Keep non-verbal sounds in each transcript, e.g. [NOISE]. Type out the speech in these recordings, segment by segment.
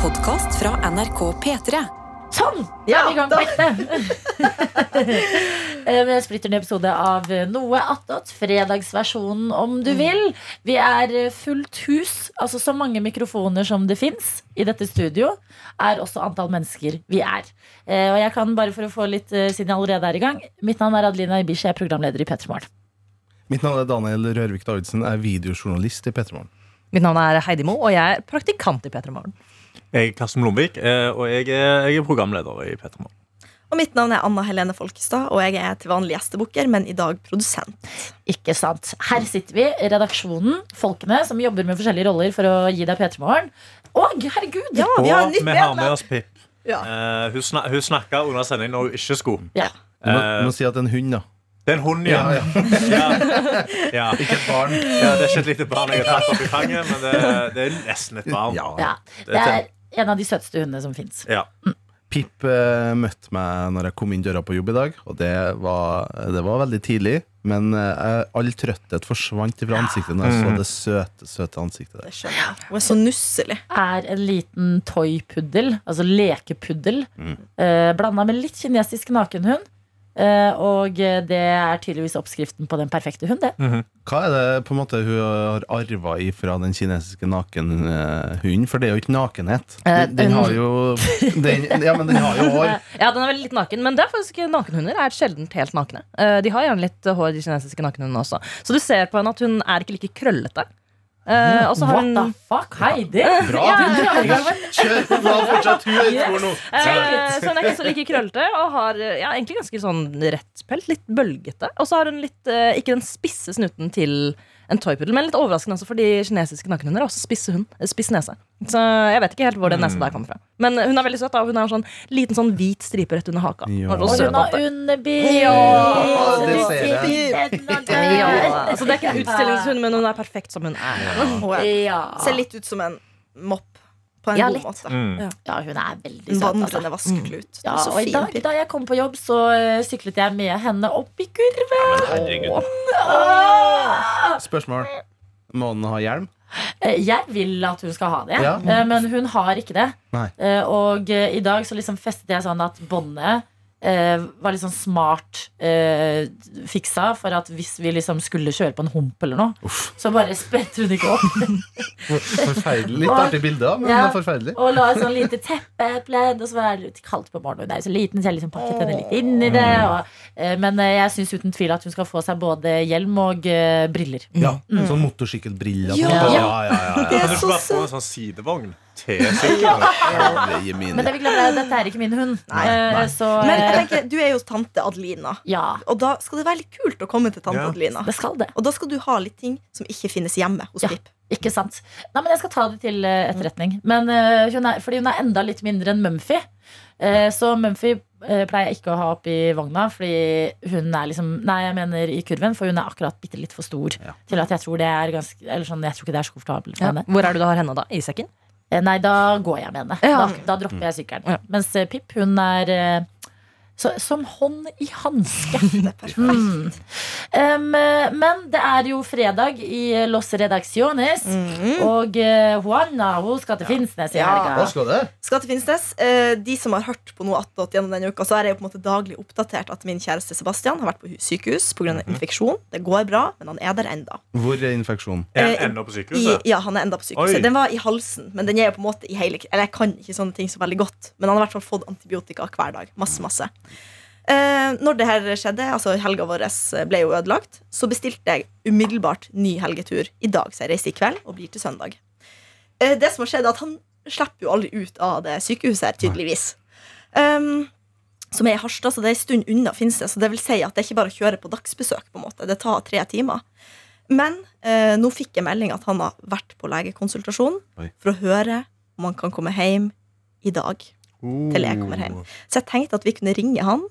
podkast fra NRK P3. Sånn! Ja, er vi i gang på. Med en splitter ny episode av Noe attåt. Fredagsversjonen, om du vil. Vi er fullt hus. Altså så mange mikrofoner som det fins i dette studio, er også antall mennesker vi er. Eh, Og jeg kan bare for å få litt, eh, siden jeg allerede er i gang Mitt navn er Adelina Ibishi, jeg er programleder i P3 Morgen. Mitt navn er Daniel Rørvik Davidsen, jeg er videojournalist i P3 Morgen. Mitt navn er Heidi Mo, og jeg er praktikant i P3 Morgen. Jeg er Karsten Blomvik, eh, og jeg er, jeg er programleder i P3 Morgen. Og mitt navn er Anna Helene Folkestad, og jeg er til vanlig gjestebukker, men i dag produsent. Ikke sant. Her sitter vi, redaksjonen, folkene som jobber med forskjellige roller for å gi deg P3 Morgen. Og herregud! Ja, vi har Og nytt vi har med oss Pip. Ja. Uh, hun, snak, hun snakka under sending når hun ikke skulle. Ja. Du må, Eh, du må si at en hund, da. Det er en hund, ja. Ja, ja. [LAUGHS] ja. Ikke et barn. ja det er ikke et lite barn jeg har tatt opp i fanget, men det, det er nesten et barn. Ja. Ja, det er en av de søteste hundene som fins. Ja. Pip eh, møtte meg når jeg kom inn døra på jobb i dag, og det var, det var veldig tidlig. Men eh, all trøtthet forsvant fra ansiktet når jeg så det søte, søte ansiktet der. Hun er så nusselig. Er en liten toypuddel, altså lekepuddel, Mm. eh, blanda med litt kinesisk nakenhund. Eh, og det er tydeligvis oppskriften på den perfekte hund, det. Hva er det på en måte hun har arva fra den kinesiske nakenhunden? For det er jo ikke nakenhet. Eh, Den, den har jo [LAUGHS] den, Ja, men den har jo hår. Ja, den er veldig litt naken, men det er faktisk nakenhunder er sjeldent helt nakne. Eh, De har gjerne litt hår, de kinesiske nakenhundene også. Så du ser på henne at hun er ikke like krøllete. Eh, og så har What hun the fuck, Heidi? Bra! Kjør på! bra, Fortsatt hun er nå. Eh, så hun er ikke så like krøllete og har ja, egentlig ganske sånn rett pelt. Litt bølgete. Og så har hun litt, uh, ikke den spisse snuten til en toypuddel, men litt overraskende også, fordi kinesiske nakenhunder har også spisse hund, eh, spiss nese. Så jeg vet ikke helt hvor den nesa der kommer fra. Men hun er veldig søt. da Hun har en sånn liten sånn hvit stripe rett under haka. Ja. Og hun har tante. underbind! Ja, det ser jeg. Ja, altså det er ikke en utstillingshund, men hun er perfekt som [LAUGHS] hun er. Ja. ser litt ut som en mopp på en Ja, god litt. måte. Mm. ja, hun er veldig søt. Altså. vandrende vaskeklut. Ja, Hun er så og i fin, dag da jeg kom på jobb, så eh, syklet jeg med henne opp i kurven. Herregud. Åh! Spørsmål. Må den ha hjelm? Eh, Jeg vil at hun skal ha det, Ja. eh, men hun har ikke det. Nei. Eh, Og i dag så liksom festet jeg sånn at båndet var litt sånn smart eh, fiksa for at hvis vi liksom skulle kjøre på en hump eller noe, så bare spredte hun ikke opp. [LAUGHS] Forferdelig. Litt artig bilde, men Ja. det er forferdelig. Og la et sånn lite teppepledd, og så var det litt kaldt på morgenen. Hun er jo så liten, så jeg liksom pakket henne litt inn i det. Og, eh, men eh, jeg syns uten tvil at hun skal få seg både hjelm og eh, briller. Ja, Sånn motorsykkelbriller. Ja. Ja. Ja, ja, ja, Det er så søtt. en sånn sidevogn sykkelen? Herre. Men det vi glemmer er dette er ikke min hund. Eh, Nei. Så Men jeg tenker, du er jo tante Adelina, ja, og da skal det være litt kult å komme til tante Ja. Adelina. det skal det. Og da skal du ha litt ting som ikke finnes hjemme hos Ja. Pip. Ikke sant? Nei, men Jeg skal ta det til eh, etterretning. Men uh, hun er, Fordi hun er enda litt mindre enn Mumphy. Uh, så Mumphy uh, pleier jeg ikke å ha oppi vogna, fordi hun er liksom Nei, jeg mener i kurven, for hun er akkurat bitte litt for stor Ja. til at jeg tror det er ganske Eller sånn, jeg tror ikke det er så komfortabelt for Ja. henne. Hvor er du da har henne da? I sekken? Eh, Nei, da går jeg med henne. Ja. Da, da dropper jeg sykkelen. Ja. Mens eh, Pip, hun er eh, så, som hånd i hanske. [LAUGHS] Mm. Um, eh, men det er jo fredag i Los Redacciones, Mhm. og uh, Juana hun skal til Finnsnes i Ja. Hva skal det? Skal til Finnsnes. Uh, de som har hørt på noe attåt gjennom denne uka, så er jeg jo på en måte daglig oppdatert at min kjæreste Sebastian har vært på sykehus pga. infeksjon. Det går bra, men han er der enda. Hvor er infeksjonen? Er Eh, han enda på I, ja, han er enda på sykehuset. Oi. Den var i halsen, men den er jo på en måte i hele Eller jeg kan ikke sånne ting så veldig godt, men han har i hvert fall fått antibiotika hver dag. Masse, masse. Eh, når det her skjedde, altså helga vår ble jo ødelagt, så bestilte jeg umiddelbart ny helgetur i dag, så jeg reiser i kveld og blir til søndag. Eh, det som har skjedd, er at han slipper jo aldri ut av det sykehuset her, tydeligvis. Um, som er i Harstad, så det er en stund unna Finnsnes. Så det vil si at det er ikke bare å kjøre på dagsbesøk. på en måte Det tar tre timer. Men eh, nå fikk jeg melding at han har vært på legekonsultasjon Oi. for å høre om han kan komme hjem i dag. Til jeg kommer hjem. Så jeg tenkte at vi kunne ringe han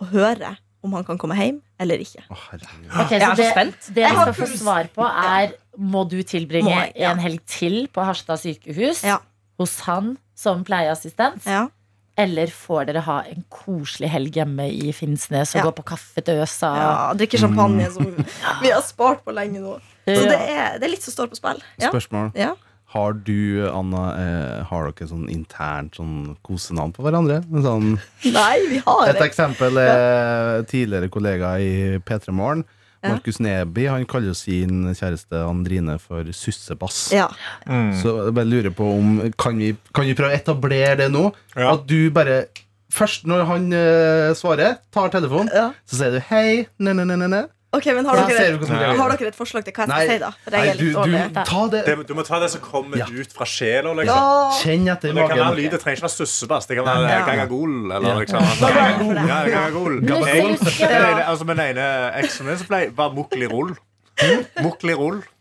og høre om han kan komme hjem eller ikke. Oh, okay, så er så det, spent. det vi Jeg har skal få svar på, er må du tilbringe Må jeg, ja. en helg til på Harstad sykehus Ja. hos han som pleieassistent? Ja. Eller får dere ha en koselig helg hjemme i Finnsnes og Ja. gå på kaffe til Øsa? Ja, drikke champagne som vi har spart på lenge nå. Så det er, det er litt som står på spill. Ja. Spørsmål. Ja. Har du, Anna, eh, har dere sånn internt sånn kosenavn på hverandre? Sånn, [LAUGHS] Nei, vi har det. et eksempel er tidligere kollega i P3 Morgen. Ja. Markus Neby han kaller jo sin kjæreste Andrine for Sussebass. Ja. Så jeg bare lurer på om Kan vi, kan vi prøve å etablere det nå? Ja. At du bare Først når han uh, svarer, tar telefonen, Ja. så sier du hei, ne, ne, ne, ne, ne. Ok, men har dere, skjer. har dere et forslag til hva jeg skal si, da? For Nei, du, du, ta det. Det, du må ta det som kommer Ja. ut fra sjela. Liksom. Ja. Kjenn etter Det kan være magen. lyd, det trenger ikke være sussebass. Det kan være Ja. gangagol. Eller Ja. liksom Ja, gangagol. [LAUGHS] Eksen min så ble, var Mukli Rull. Mukli Rull.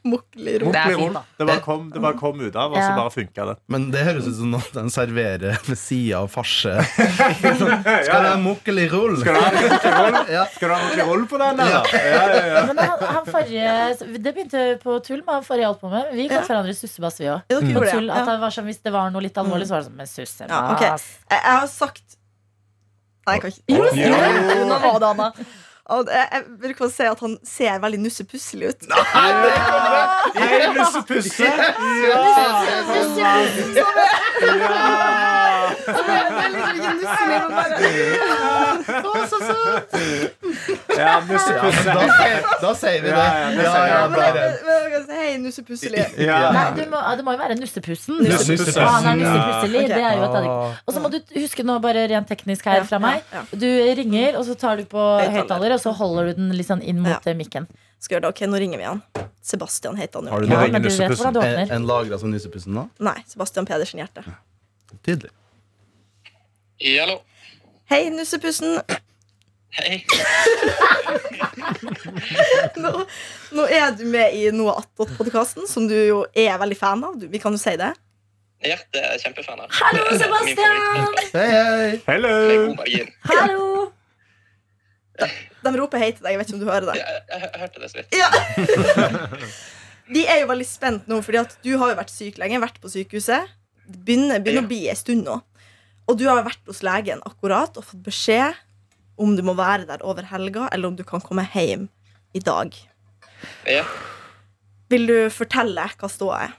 Mukkelig ro. Det er fint, da. Det bare kom, det bare kom ut av, og så bare funka det. Men det høres ut som noe den serverer ved sida av farse. [LAUGHS] Skal du ha mukkeli rull? Skal du ha Mukli Rull? Ja. Mukli på den? Eller? Ja, ja, ja. Men han, han forrige Det begynte på tull med han forrige albumet. Vi kalte hverandre sussebass, vi òg. På at sånn, hvis det var noe litt alvorlig, så var det sånn Men sussebass Ja, ok. Jeg, jeg har sagt Nei, jeg kan ikke. Jo, Jo, Nå var det Anna. Og jeg, jeg bruker å si at han ser veldig nussepusselig ut. Nei Nussepusse! Ja, Nussepusse. Da, sier- da sier vi det. Ja, ja, Ja, ja, det. Hei, nussepusselig. Ja. Nei, du må, det må jo være nussepussen. Ja, han er nussepusselig. Det er jo et. Og så må du huske nå, bare rent teknisk her fra meg. Du ringer, og så tar du på Høyttaler. og så holder du den litt sånn inn mot Ja. mikken. Skal gjøre det, ok, Nå ringer vi han. Sebastian heter han Har jo. noen Ja, du nussepussen. du en, en lagra som nussepussen nå? Nei, Sebastian Pedersen Hjerte. Tydelig. Hallo. Hei, nussepussen. Hei. [LAUGHS] Nå, nå er du med i Noe attåt-podkasten, som du jo er veldig fan av. Du, vi kan jo si det. Ja, det er jeg kjempefan av. Hallo, Sebastian! Hei, hei. Hello! Hallo! De roper hei til deg. Jeg vet ikke om du hører det. Ja, jeg, jeg hørte det så vidt. Ja. [LAUGHS] Vi er jo veldig spent nå, Fordi at du har jo vært syk lenge. Vært på sykehuset. Begynner, begynner, begynner å bli en stund nå. Og du har vært hos legen akkurat og fått beskjed om du må være der over helga, eller om du kan komme hjem i dag. Ja, Vil du fortelle hva ståa er?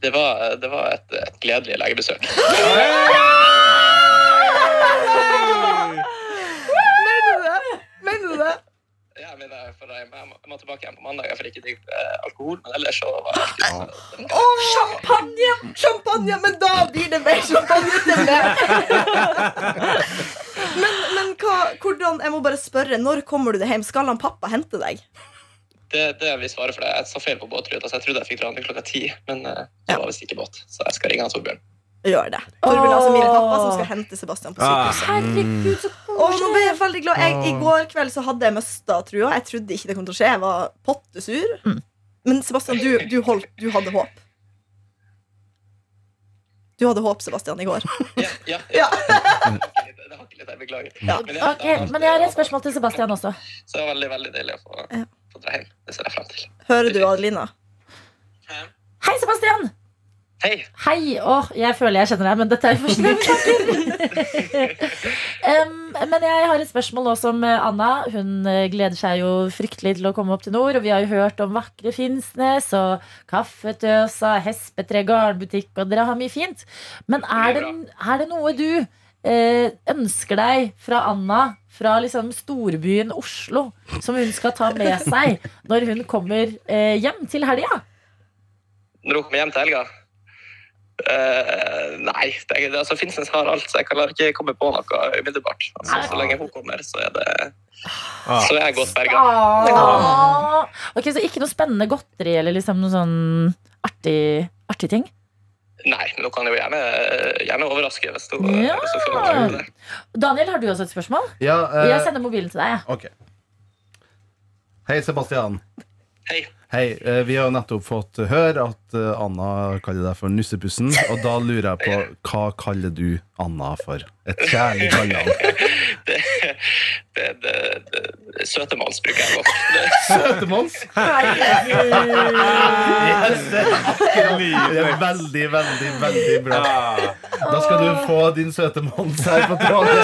Det var, det var et, et gledelig legebesøk. Mener du det? Mener du det? Jeg, for jeg, må, tilbake igjen på mandag. Jeg får ikke drikke eh, alkohol, men ellers så var det Å, champagne! Champagne, Men da blir det mer champagne til meg! [LAUGHS] Men, men hva, hvordan, jeg må bare spørre, når kommer du deg hjem? Skal han pappa hente deg? det, det vil svare for det. Jeg sa feil på båtruta, så jeg trodde jeg fikk dra ned klokka ti. Men eh, det Ja. var visst ikke båt, så jeg skal ringe han Torbjørn. Gjør det. Torbjørn altså min pappa som skal hente Sebastian på Ah. sykehuset. Herregud, så Og nå ble jeg veldig glad jeg, I går kveld så hadde jeg mista trua. Jeg trodde ikke det kom til å skje. Jeg var pottesur. Mm. Men Sebastian, du, du, holdt, du hadde håp. Du hadde håp, Sebastian, i går. Ja, ja, Ja. [LAUGHS] Det har ikke litt, jeg beklager. Ja. Men, jeg, okay, Men jeg har et spørsmål til Sebastian også. Så det var veldig, veldig deilig å få, Ja. få dra hjem. Det ser jeg frem til. Hører du, Adelina? Hei, Sebastian! Hei! Hei! Åh, jeg føler jeg kjenner deg, men dette er jo første gang vi snakker. [LAUGHS] um, men jeg har et spørsmål nå som eh, Anna. Hun eh, gleder seg jo fryktelig til å komme opp til nord. Og vi har jo hørt om vakre Finnsnes og Kaffetøsa, Hespetre garnbutikk, og dere har mye fint. Men er det, er det noe du eh, ønsker deg fra Anna fra liksom storbyen Oslo, som hun skal ta med seg når hun kommer eh, hjem til helga? Når hun kommer hjem til helga? Eh, nei, det, er- altså, Finnsnes har alt, så jeg kan ikke komme på noe umiddelbart. Altså, så lenge hun kommer, så er det Ah. Så er jeg godt berga. Ah. Ok, Så ikke noe spennende godteri eller liksom noe sånn artig, artig ting? Nei, men hun kan jo gjerne, gjerne overraske hvis du, Ja. hvis det. Daniel, har du også et spørsmål? Ja, uh, Jeg sender mobilen til deg. Ja. Okay. Hei, Sebastian. Hei. Hei, eh, Vi har nettopp fått høre at eh, Anna kaller deg for Nussepussen. Og da lurer jeg på hva kaller du Anna for? Et kjærlig kallenavn. [LAUGHS] Det, det, det, Søtemåls bruker jeg godt. Søtemals? Yes, det er er veldig, veldig, veldig bra. Da skal du få din søtemals her på tråden.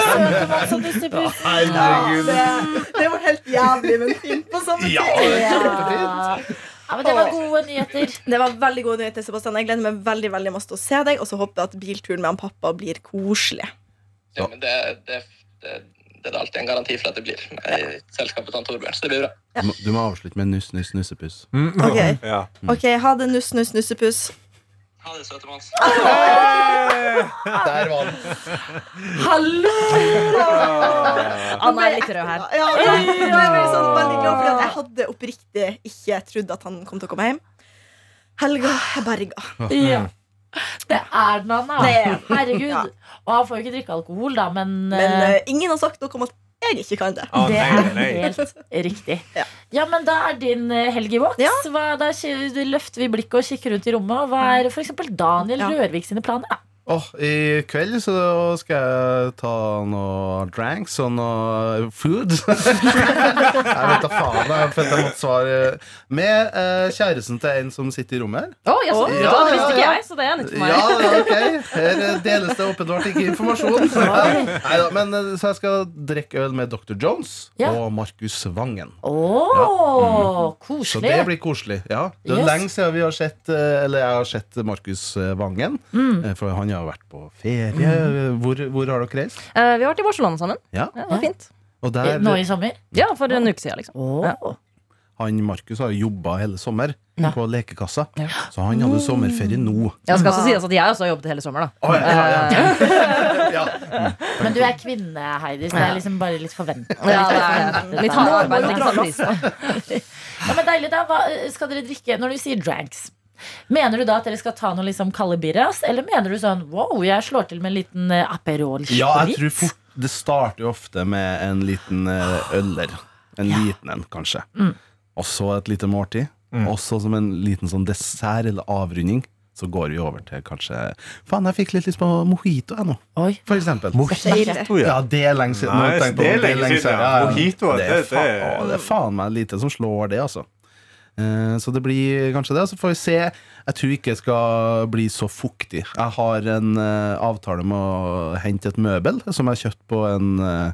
Herregud. Helt jævlig, men fint på samme Ja, tid. kjempefint. Ja, men det var gode nyheter. Det var veldig gode nyheter, Sebastian. Jeg gleder meg veldig veldig masse til å se deg, og så håper jeg at bilturen med han pappa blir koselig. Ja, men det, det, det, det er alltid en garanti for at det blir i selskapet til Torbjørn. Så det blir bra. Du må, du må avslutte med nuss, nuss, nussepus. Ok, [LAUGHS] Ja. Ok, Ha det, nuss, nuss, nussepus. Ha det, søte Mons. Der var den. Hallo! Anna er litt rød her. Ja, jeg ble sånn, veldig glad at jeg hadde oppriktig ikke trodd at han kom til å komme hjem. Helga er berga. Ja. Det er den, Anna. Det er. Herregud. Og han får jo ikke drikke alkohol, da, men, Men eh, ingen har sagt noe om at jeg ikke kan det. Å, det er helt riktig. Ja. Ja, men da er din eh, helg i boks. Ja. Da løfter vi blikket og kikker rundt i rommet. og Hva er f.eks. Daniel Ja. Rørvik sine planer? Åh, I kveld så skal jeg ta noe dranks og noe food. [LAUGHS] jeg vet da faen. Jeg følte jeg måtte svare med eh, kjæresten til en som sitter i rommet her. Oh, jaså, Å, ja, det visste ikke ja. jeg, så det er nytt for meg. Ja, ja, ok. Her deles det åpenbart ikke informasjon. [LAUGHS] Neida, men eh, Så jeg skal drikke øl med Dr. Jones Ja. og Markus Vangen. Å, Så koselig. det blir koselig. Ja, Det er Yes. lenge siden vi har sett eh, Eller jeg har sett Markus eh, Vangen. Mm. eh, For han har vært på ferie. Hvor, hvor har dere reist? Eh, vi har vært i Barcelona sammen. Ja, Ja, det var fint. og der Nå i sommer? Ja, for en uke siden, liksom. Å. Han Markus har jobba hele sommer Ja. på lekekassa. Ja. Så han hadde sommerferie nå. Jeg skal også si at jeg også har jobbet hele sommeren. da Å, ja, ja, ja. [LAUGHS] ja. Men du er kvinne, Heidi, så det er liksom bare litt forventet. Ja, det er litt hardt arbeid. Litt sånn pris, da. Ja, men deilig da, Hva skal dere drikke når du sier dranks? Mener du da at dere skal ta noe liksom kalde birras, eller mener du sånn wow, jeg slår til med en liten Aperol Aperol ja, jeg tror fort Det starter jo ofte med en liten eh, øller. En liten en, kanskje. Mm. Og så et lite måltid. Og så som en liten sånn dessert eller avrunding. Så går vi over til kanskje Faen, jeg fikk litt lyst på mojito, jeg nå. Oi. For eksempel. Mojito, Ja, det er lenge siden. Nice, det er lenge siden, ja. Mojito, det, er det- faen, det- det er faen meg lite som slår det, altså. Eh, Så det blir kanskje det. Så får vi se. Jeg tror ikke det skal bli så fuktig. Jeg har en eh, avtale med å hente et møbel som jeg har kjøpt på en, eh,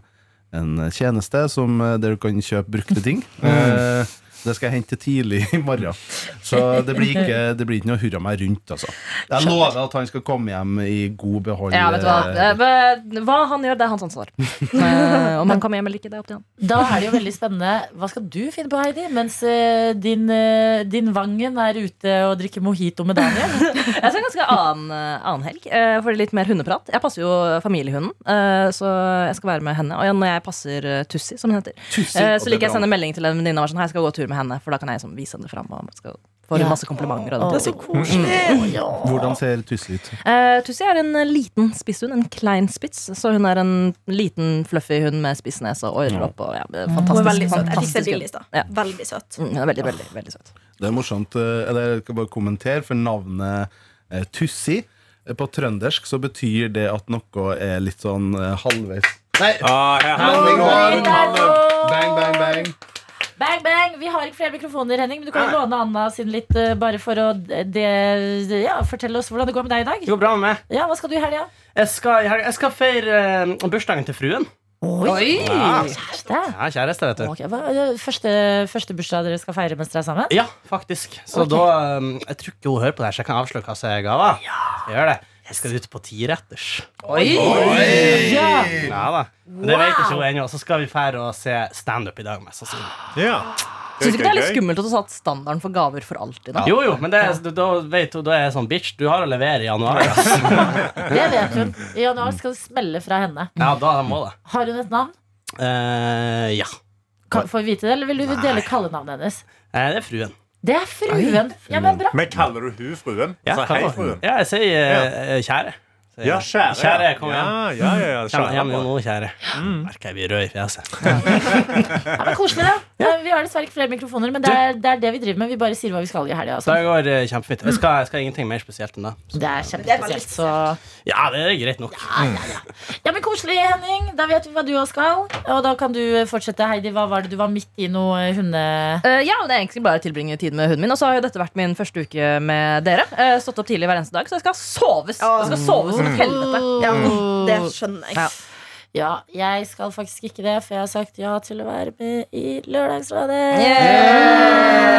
en tjeneste som, der du kan kjøpe brukte ting. Eh, Det skal jeg hente tidlig i morgen. Så det blir ikke, det blir ikke noe hurra meg rundt, altså. Jeg lover at han skal komme hjem i god behold. Ja, vet du hva? Eh, Hva han gjør, det er hans ansvar. [LAUGHS] Eh, Om han kommer hjem eller ikke, det er opp til han. Da er det jo veldig spennende. Hva skal du finne på, Heidi? Mens eh, din, eh, din Vangen er ute og drikker mojito med Daniel? [LAUGHS] Jeg skal en ganske annen, eh, annen helg, eh, for litt mer hundeprat. Jeg passer jo familiehunden, eh, så jeg skal være med henne. Og når jeg passer eh, Tussi, som hun heter, Tussi, eh, så er liker jeg å sende melding til en venninne og være sånn, «Hei, jeg skal gå tur med henne, for da kan jeg liksom vise henne fram. Og skal få Ja. masse komplimenter. Og Å. Det er så typen. koselig. Hvordan ser Tussi ut? Uh, Tussi er en liten spisshund, en klein spits. Så hun er en liten fluffy hund med spissnes og ørelopp. Ja, Hun er fantastisk, veldig søt. Jeg fikk se bilde i stad. Veldig søt. Mm, veldig, veldig, veldig søt. Det er morsomt. eh, Eller jeg skal bare kommentere, for navnet eh, Tussi eh, på trøndersk så betyr det at noe er litt sånn eh, halvveis Nei! Ah, ja, mannen. Bang, bang, bang. Bang, bang! Vi har ikke flere mikrofoner, Henning, men du kan jo låne Anna sin litt eh, bare for å det, ja, fortelle oss hvordan det går med deg i dag. Det går bra med meg. Ja, Hva skal du i helga? Jeg skal, jeg skal feire eh, bursdagen til fruen. Oi! Ja. Kjæreste. Ja, kjæreste, vet du. Ok, hva, er første, første bursdag dere skal feire mens dere er sammen? Ja, faktisk. Så Ok. da eh, Jeg tror ikke hun hører på det her, så jeg kan avsløre hva som er gava. Jeg gjør det. Jeg skal ut på tiretters. Oi! Ja. Ja da. Men det vet ikke hun ennå. Så skal vi fære og se standup i dag, mest sannsynlig. Ja. Syns du ikke det er litt skummelt at du satte standarden for gaver for alltid? da? Jo, jo, men det, er- da vet hun, da er jeg sånn bitch. Du har å levere i januar. [LAUGHS] Det vet hun. I januar skal det smelle fra henne. Ja, da må det. Har hun et navn? Uh, ja. Kan, får vi vite det, eller vil du dele kallenavnet hennes? Uh, det er fruen. Det er fruen. Ja, men bra. Men kaller du hun fruen? Ja, Altså, hei, fruen. ja jeg sier uh, kjære. Ja, kjære. Kjære, kom igjen. Ja, ja, ja, ja, kjære. hjem nå, kjære. Merker jeg blir rød i fjeset. Ja, men Koselig, da. Ja, vi har dessverre ikke flere mikrofoner, men det er, det er det vi driver med. Vi bare sier hva vi skal i helga. Altså. det går uh, kjempefint. Jeg skal, jeg skal ingenting mer spesielt enn det. Så- Det er kjempespesielt, så Ja, det er greit nok. Ja, men koselig, Henning. Da vet vi hva du også skal. Og da kan du fortsette, Heidi. Hva var det du var midt i noe hunde... Uh, ja, det er egentlig bare å tilbringe tid med hunden min. Og så har jo dette vært min første uke med dere. Uh, stått opp tidlig hver eneste dag, så jeg skal soves. Jeg skal soves som et helvete. Ja, det skjønner jeg. Ja. Ja, jeg skal faktisk ikke det, for jeg har sagt ja til å være med i Lørdagsrådet. Yeah!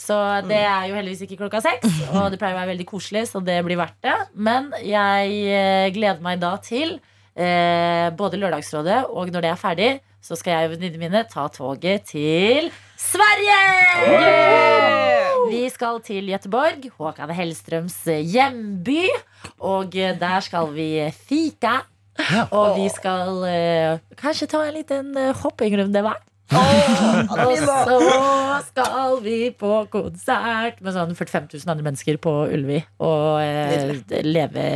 Så det er jo heldigvis ikke klokka seks, og det pleier å være veldig koselig, så det blir verdt det. Men jeg eh, gleder meg da til eh, både Lørdagsrådet, og når det er ferdig, så skal jeg og venninnene mine ta toget til Sverige! Vi skal til Gøteborg, Håkan Hellstrøms hjemby. Og eh, der skal vi fika. Og vi skal uh, kanskje ta en liten eh, hoppingrunde hver. Og så skal vi på konsert med sånn 45 000 andre mennesker på Ulvi og eh, leve,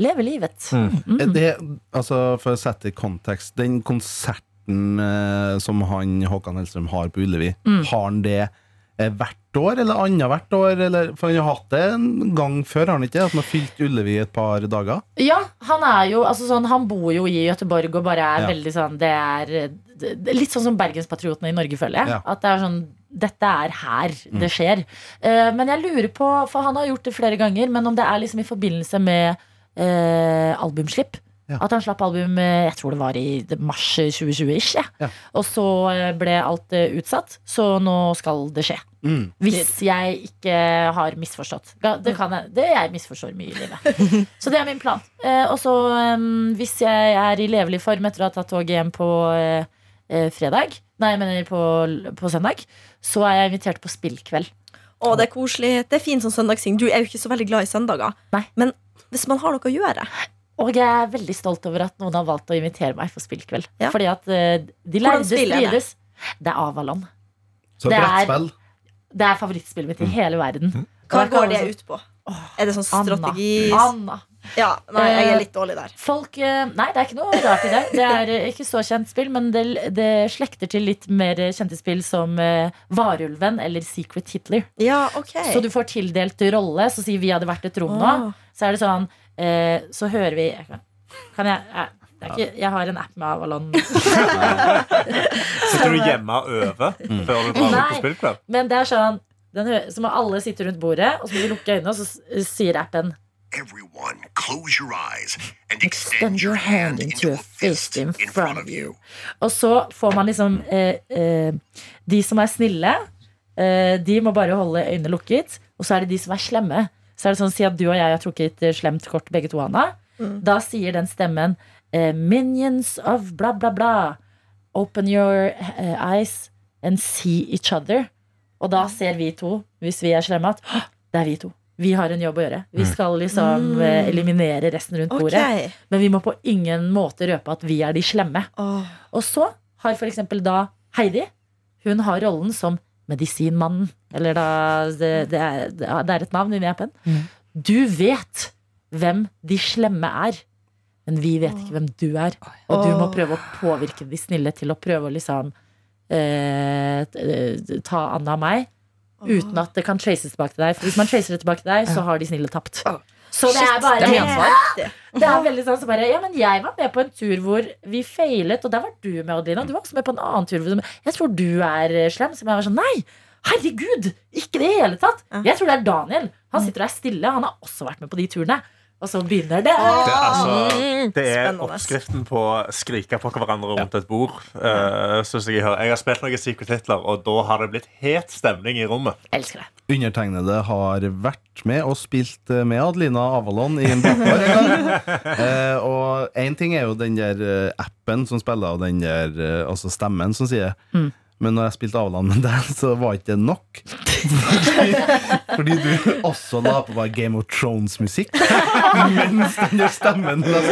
leve livet. Mm. Det, altså, for å sette i kontekst, den konserten eh, som han Håkan Hellstrøm har på Ullevi, har han det eh, hvert år, eller annethvert år? Eller, for han har hatt det en gang før, har han ikke? At han har fylt Ullevi et par dager? Ja, han er jo altså sånn, Han bor jo i Gøteborg og bare er Ja. veldig sånn Det er det litt sånn som Bergenspatriotene i Norge, føler jeg. Ja. At det er sånn Dette er her det skjer. Uh, men jeg lurer på, for han har gjort det flere ganger, men om det er liksom i forbindelse med uh, albumslipp. Ja. At han slapp album eh, jeg tror det var i mars 2020-ish. Ja. Ja. Og så eh, ble alt eh, utsatt, så nå skal det skje. Mm. Hvis jeg ikke har misforstått. Det kan jeg, det jeg misforstår mye i livet. [LAUGHS] Så det er min plan. Eh, og så, hvis jeg er i levelig form etter å ha tatt toget hjem på eh, eh, fredag, nei, jeg mener på, på søndag, så er jeg invitert på spillkveld. Å, det er koselig. Det er fint sånn søndagssing. Du er jo ikke så veldig glad i søndager. Nei. Men hvis man har noe å gjøre Og jeg er veldig stolt over at noen har valgt å invitere meg for spillkveld. Ja. Fordi at eh, de lærde er det? Det er Avalon. Så Det brettspill. Det er favorittspillet mitt i hele verden. Hva jeg kan går det ut på? Er det sånn strategi? Anna. Ja, nei, jeg er litt dårlig der. Folk, eh, nei, det er ikke noe rart i det. Det er eh, ikke så kjent spill, men det, det slekter til litt mer kjente spill som eh, Varulven eller Secret Hitler. Ja, ok. Så du får tildelt rolle. Så sier vi hadde vært et rom nå. Så er det sånn eh, Så hører vi Kan jeg ikke, jeg har en app med Avalon. [LAUGHS] Sitter du hjemme og øver før du drar ut på spillkveld? Men det er sånn den Så må alle sitte rundt bordet, og så må vi lukke øynene, og så sier appen Everyone, close your eyes and Extend your hand into a fist in front of you. Og så får man liksom eh, eh, De som er snille, eh, de må bare holde øynene lukket. Og så er det de som er slemme. Så er det sånn, Si at du og jeg har trukket et slemt kort, begge to, Anna. Da sier den stemmen eh, Minions of bla, bla, bla. Open your eh, eyes and see each other. Og da ser vi to, hvis vi er slemme, at det er vi to. Vi har en jobb å gjøre. Vi skal liksom mm. eliminere resten rundt bordet. Men vi må på ingen måte røpe at vi er de slemme. Oh. Og så har for eksempel da Heidi Hun har rollen som medisinmannen. Eller da Det, det, er, det er et navn inni appen. Du vet hvem de slemme er, men vi vet ikke hvem du er. Og du må prøve å påvirke de snille til å prøve å liksom eh, ta Anna og meg. Uten at det kan chases tilbake til deg. For hvis man chaser det tilbake til deg, så har de snille tapt. Så det er bare det er det er veldig sånn som bare, ja, men Jeg var med på en tur hvor vi feilet, og der var du med, Adelina. Du var også med på en annen tur. Hvor jeg tror du er eh, slem. Så jeg var sånn, nei, herregud! Ikke i det hele tatt. Jeg tror det er Daniel. Han sitter der stille. Han har også vært med på de turene. Og så begynner det. Det, altså, det er Spennende. oppskriften på å skrike på hverandre rundt et bord. eh, synes jeg, jeg, hører. jeg har spilt noen Secret Hitler, og da har det blitt het stemning i rommet. Jeg elsker det. Undertegnede har vært med og spilt eh, med Adelina Avalon i en bakgård. [LAUGHS] uh. Eh, og én ting er jo den der appen som spiller, og den der uh, altså stemmen som sier. Men når jeg spilte Avalon med deg, [LAUGHS] så var ikke det nok. Fordi, fordi du også la på bare Game of Thrones-musikk [LAUGHS] mens den gjør stemmen det.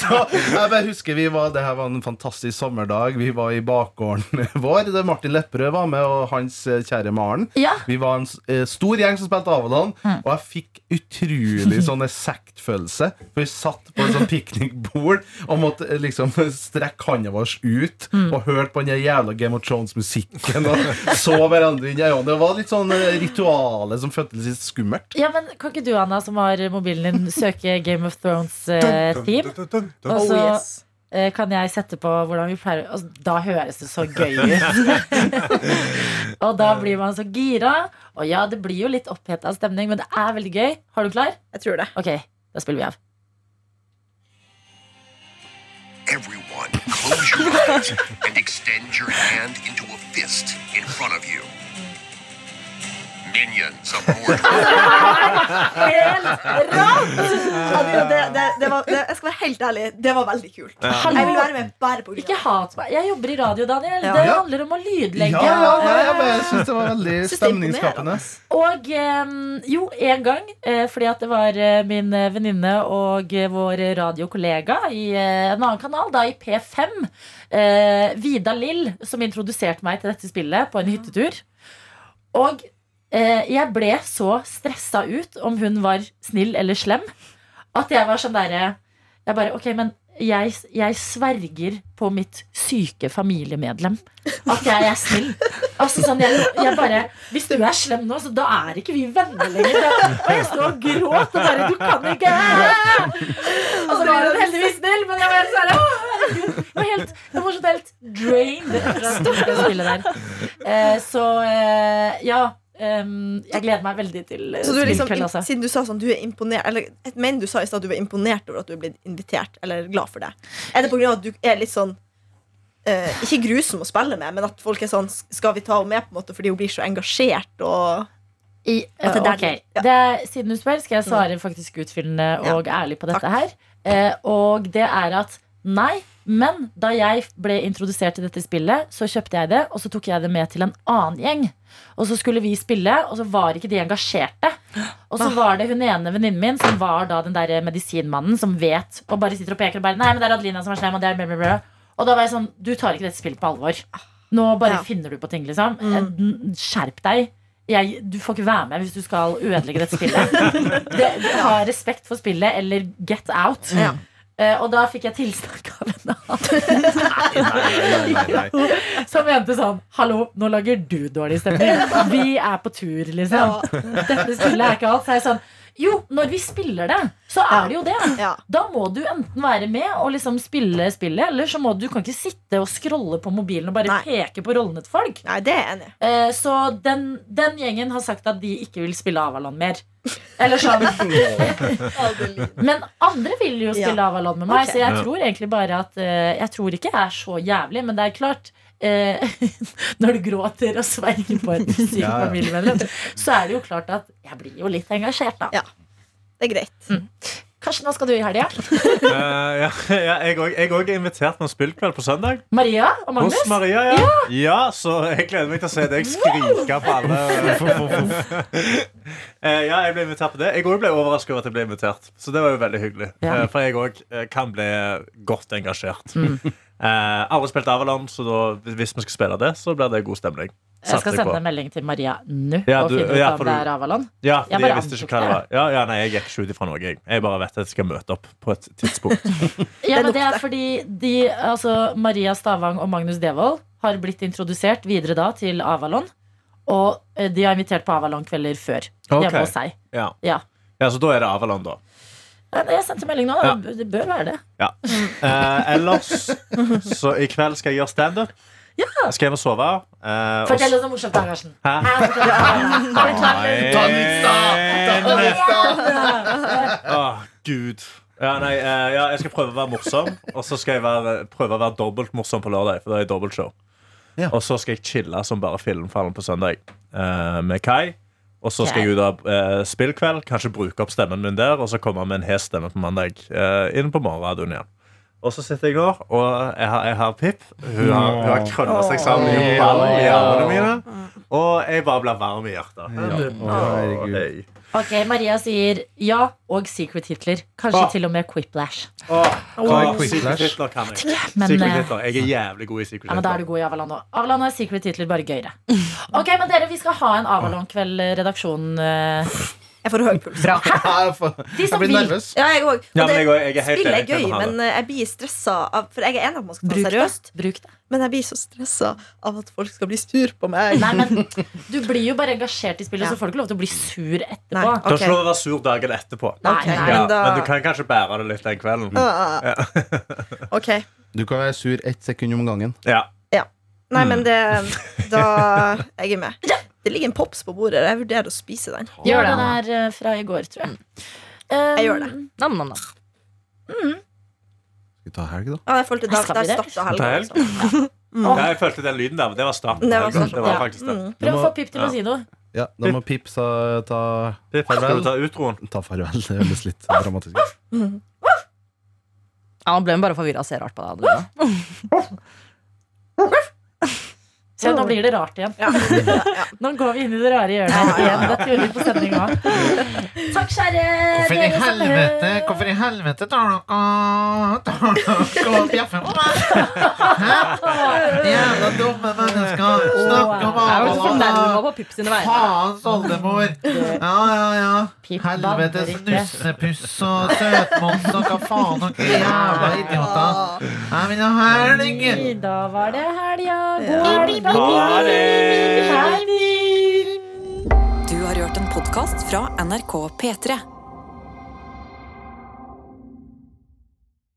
Så jeg bare husker vi var, Det her var en fantastisk sommerdag. Vi var i bakgården [LAUGHS] vår, der Martin Lepperød var med, og hans eh, kjære Maren. Ja. Vi var en eh, stor gjeng som spilte Avaland, og jeg fikk utrolig sånn sektfølelse. For vi satt på et sånn piknikbord og måtte eh, liksom strekke hånda vår ut og hørte på den jævla Game of Thrones-musikken og [LAUGHS] så hverandre inn i øynene. Det var litt sånn ritualet som føltes litt skummelt. Ja, men Kan ikke du, Anna, som har mobilen din, søke Game of Thrones-theme? Og Oh, så yes. eh, kan jeg sette på hvordan vi pleier altså, Da høres det så gøy ut. [LAUGHS] og da blir man så gira. Og ja, det blir jo litt oppheta stemning, men det er veldig gøy. Har du klar? Jeg tror det. Ok, da spiller vi av. rise and extend your hand into a fist in front of you. [LAUGHS] Ja, det, det, det var, jeg skal være helt ærlig, det var veldig kult. Jeg vil være med bare på grunn Ikke hat meg. Jeg jobber i radio, Daniel. Ja. Det Ja. handler om å lydlegge. Ja, ja, nei, jeg bare syns det var veldig stemningsskapende. Og eh, jo, en gang, eh, fordi at det var eh, min venninne og vår radiokollega i en annen kanal, da i P5, eh, Vida Lill, som introduserte meg til dette spillet på en hyttetur. Og jeg ble så stressa ut om hun var snill eller slem, at jeg var sånn derre Jeg bare Ok, men jeg, jeg sverger på mitt syke familiemedlem at jeg er snill. Altså sånn, jeg, jeg bare Hvis du er slem nå, så da er ikke vi venner lenger. Og jeg sto og gråt og bare Du kan ikke Og så var hun heldigvis snill, men jeg var helt sånn «Å, herregud». Jeg var helt, jeg var sånn helt drained at jeg der. Eh, så eh, ja. Em, jeg gleder meg veldig til eh, Så du liksom, altså. Siden du sa sånn, du er imponert Eller et men du sa i stad du var imponert over at du er blitt invitert, eller glad for det. Er det pga. at du er litt sånn uh, Ikke grusom å spille med, men at folk er sånn Skal vi ta henne med, på en måte fordi hun blir så engasjert og I, uh, det er ok, ja. det Siden du spør, skal jeg svare faktisk utfyllende Ja. og ærlig på dette her. Uh, og det er at nei, men da jeg ble introdusert til dette spillet, så kjøpte jeg det, og så tok jeg det med til en annen gjeng. Og så skulle vi spille, og så var ikke de engasjerte. Og så var det hun ene venninnen min som var da den der medisinmannen som vet, og bare sitter og peker og bare Nei, men det er Adelina som er slem, og det er bla, bla, bla. Og da var jeg sånn Du tar ikke dette spillet på alvor. Nå bare Ja. finner du på ting, liksom. Mm. Skjerp deg. Jeg, du får ikke være med hvis du skal ødelegge dette spillet. [LAUGHS] Det, ha respekt for spillet, eller get out. Ja. Uh, og da fikk jeg tilsnakk av som mente sånn Hallo, nå lager du dårlig stemning. Vi er på tur, liksom. Dette skulle jeg ikke alt. Så er jeg sånn Jo, når vi spiller det, så er det jo det. Ja. Da må du enten være med og liksom spille spillet, eller så må du, du kan ikke sitte og scrolle på mobilen og bare Nei. peke på rollene til folk. Nei, det er enig. Eh, så den, den gjengen har sagt at de ikke vil spille Avalon mer. Eller sånn. [LAUGHS] Men andre vil jo spille Ja. Avalon med meg, okay. så jeg Ja. tror egentlig bare at eh, Jeg tror ikke jeg er så jævlig, men det er klart eh, [LAUGHS] Når du gråter og sverger på et sykt Ja, ja. familiemedlem, så er det jo klart at jeg blir jo litt engasjert, da. Ja. Det er greit. Karsten, hva skal du i helga? uh, ja, ja, jeg òg er invitert med en spillkveld på søndag. Maria og Magnus? Hos Maria, ja. ja. Så jeg gleder meg til å se deg skrike på alle. [LAUGHS] uh, [LAUGHS] ja, jeg ble invitert på det. Jeg òg ble overrasket over at jeg ble invitert. Så det var jo veldig hyggelig. Ja. Eh, For jeg òg kan bli godt engasjert. Mm. Eh, alle spilte Avalon, så da, hvis vi skal spille det, så blir det god stemning. Jeg skal sende på. en melding til Maria nå Ja, og finne ut ja, om det er Avalon. Ja, Jeg bare jeg visste ikke hva det var. Ja, ja, nei, jeg gikk ikke ut ifra noe. Jeg, jeg bare vet at jeg skal møte opp på et tidspunkt. [LAUGHS] Ja, men det er fordi de, altså Maria Stavang og Magnus Devold har blitt introdusert videre da til Avalon. Og eh, de har invitert på Avalon-kvelder før. Okay. Hjemme hos seg. Ja. Ja. ja, Så da er det Avalon, da. Ja, Jeg sendte melding nå. Ja. Det det bør være det. Ja. Eh, ellers så i kveld skal jeg gjøre standup. Jeg skal hjem og sove. eh, Fortell oss noe morsomt, da, Karsten. Hæ? Åh, Gud. Ja, nei, eh, ja, jeg skal prøve å være morsom, og så skal jeg være, prøve å være dobbelt morsom på lørdag. For det er dobbeltshow. Ja. Og så skal jeg chille som bare filmfallen på søndag eh, med Kai. Og så skal jeg ut av eh, spillkveld, kanskje bruke opp stemmen min der, og så komme med en hes stemme på mandag eh, inn på morgenradioen igjen. Og så sitter jeg der, og jeg har, jeg har Pip. Hun har, hun har krølla seg sammen i armene mine. Og jeg bare blir varm i hjertet. Å, herregud. Ok, Maria sier ja og Secret Hitler. Kanskje Åh. til og med Quiplash. Åh, Hva er Quiplash? Secret? Hitler kan jeg. Men, Secret eh, Hitler. Jeg er jævlig god i Secret Hitler. Ja, men Da er du god i Avalon òg. Avalon er Secret Hitler, bare gøyere. Ok, men dere, Vi skal ha en Avalon-kveld, eh, redaksjonen. Jeg får høy puls. Jeg får- jeg blir nervøs. Ja, jeg òg. Ja, men jeg, jeg, er helt Spillet er gøy, men jeg blir stressa av For jeg er enig av at man skal ta Bruk det det. seriøst, Bruk det. men jeg blir så stressa av at folk skal bli sur på meg. Nei, men Du blir jo bare engasjert i spillet, Ja. så får du ikke lov til å bli sur etterpå. Du okay. Da ikke du være sur dagen etterpå. Nei, okay. nei. Ja, men da men du kan kanskje bære det litt den kvelden. Ah, [LAUGHS] Ok. Du kan være sur ett sekund om gangen. Ja. Nei, Mm. men det Da [LAUGHS] Jeg er med. Det ligger en pops på bordet. Jeg vurderer å spise den. Gjør det, den Anna. er eh, fra i går, tror jeg. Um, Jeg gjør det. Nam, nam, nam. Skal vi ta helg, da? Ja, jeg følte da, der starta Ta helga. helg? Liksom. Ja, jeg følte den lyden der, men det var starten. Det var Det var ja. faktisk det. Mm. Prøv å få Pip til å si noe. Ja, da må Pip sa, ta Pip, Skal du ta utroen? Ta farvel. Det høres litt dramatisk ut. Ja, Han ble bare forvirra og ser rart på deg. [LAUGHS] Se, nå blir det rart igjen. [LAUGHS] Nå går vi inn i det rare hjørnet igjen. Dette gjorde vi på sending òg. Takk, kjære Hvorfor i helvete. Hvorfor i helvete tar dere Tar dere og bjeffer på meg? Jævla dumme mennesker. Snakker om vegne. Faens oldemor. Ja, ja, ja. Helvetes nussepuss og søtmons og hva faen dere jævla idioter. Jeg vil ha helg. Da var det helga. God helg. Ha det! Du har hørt en podkast fra NRK P3.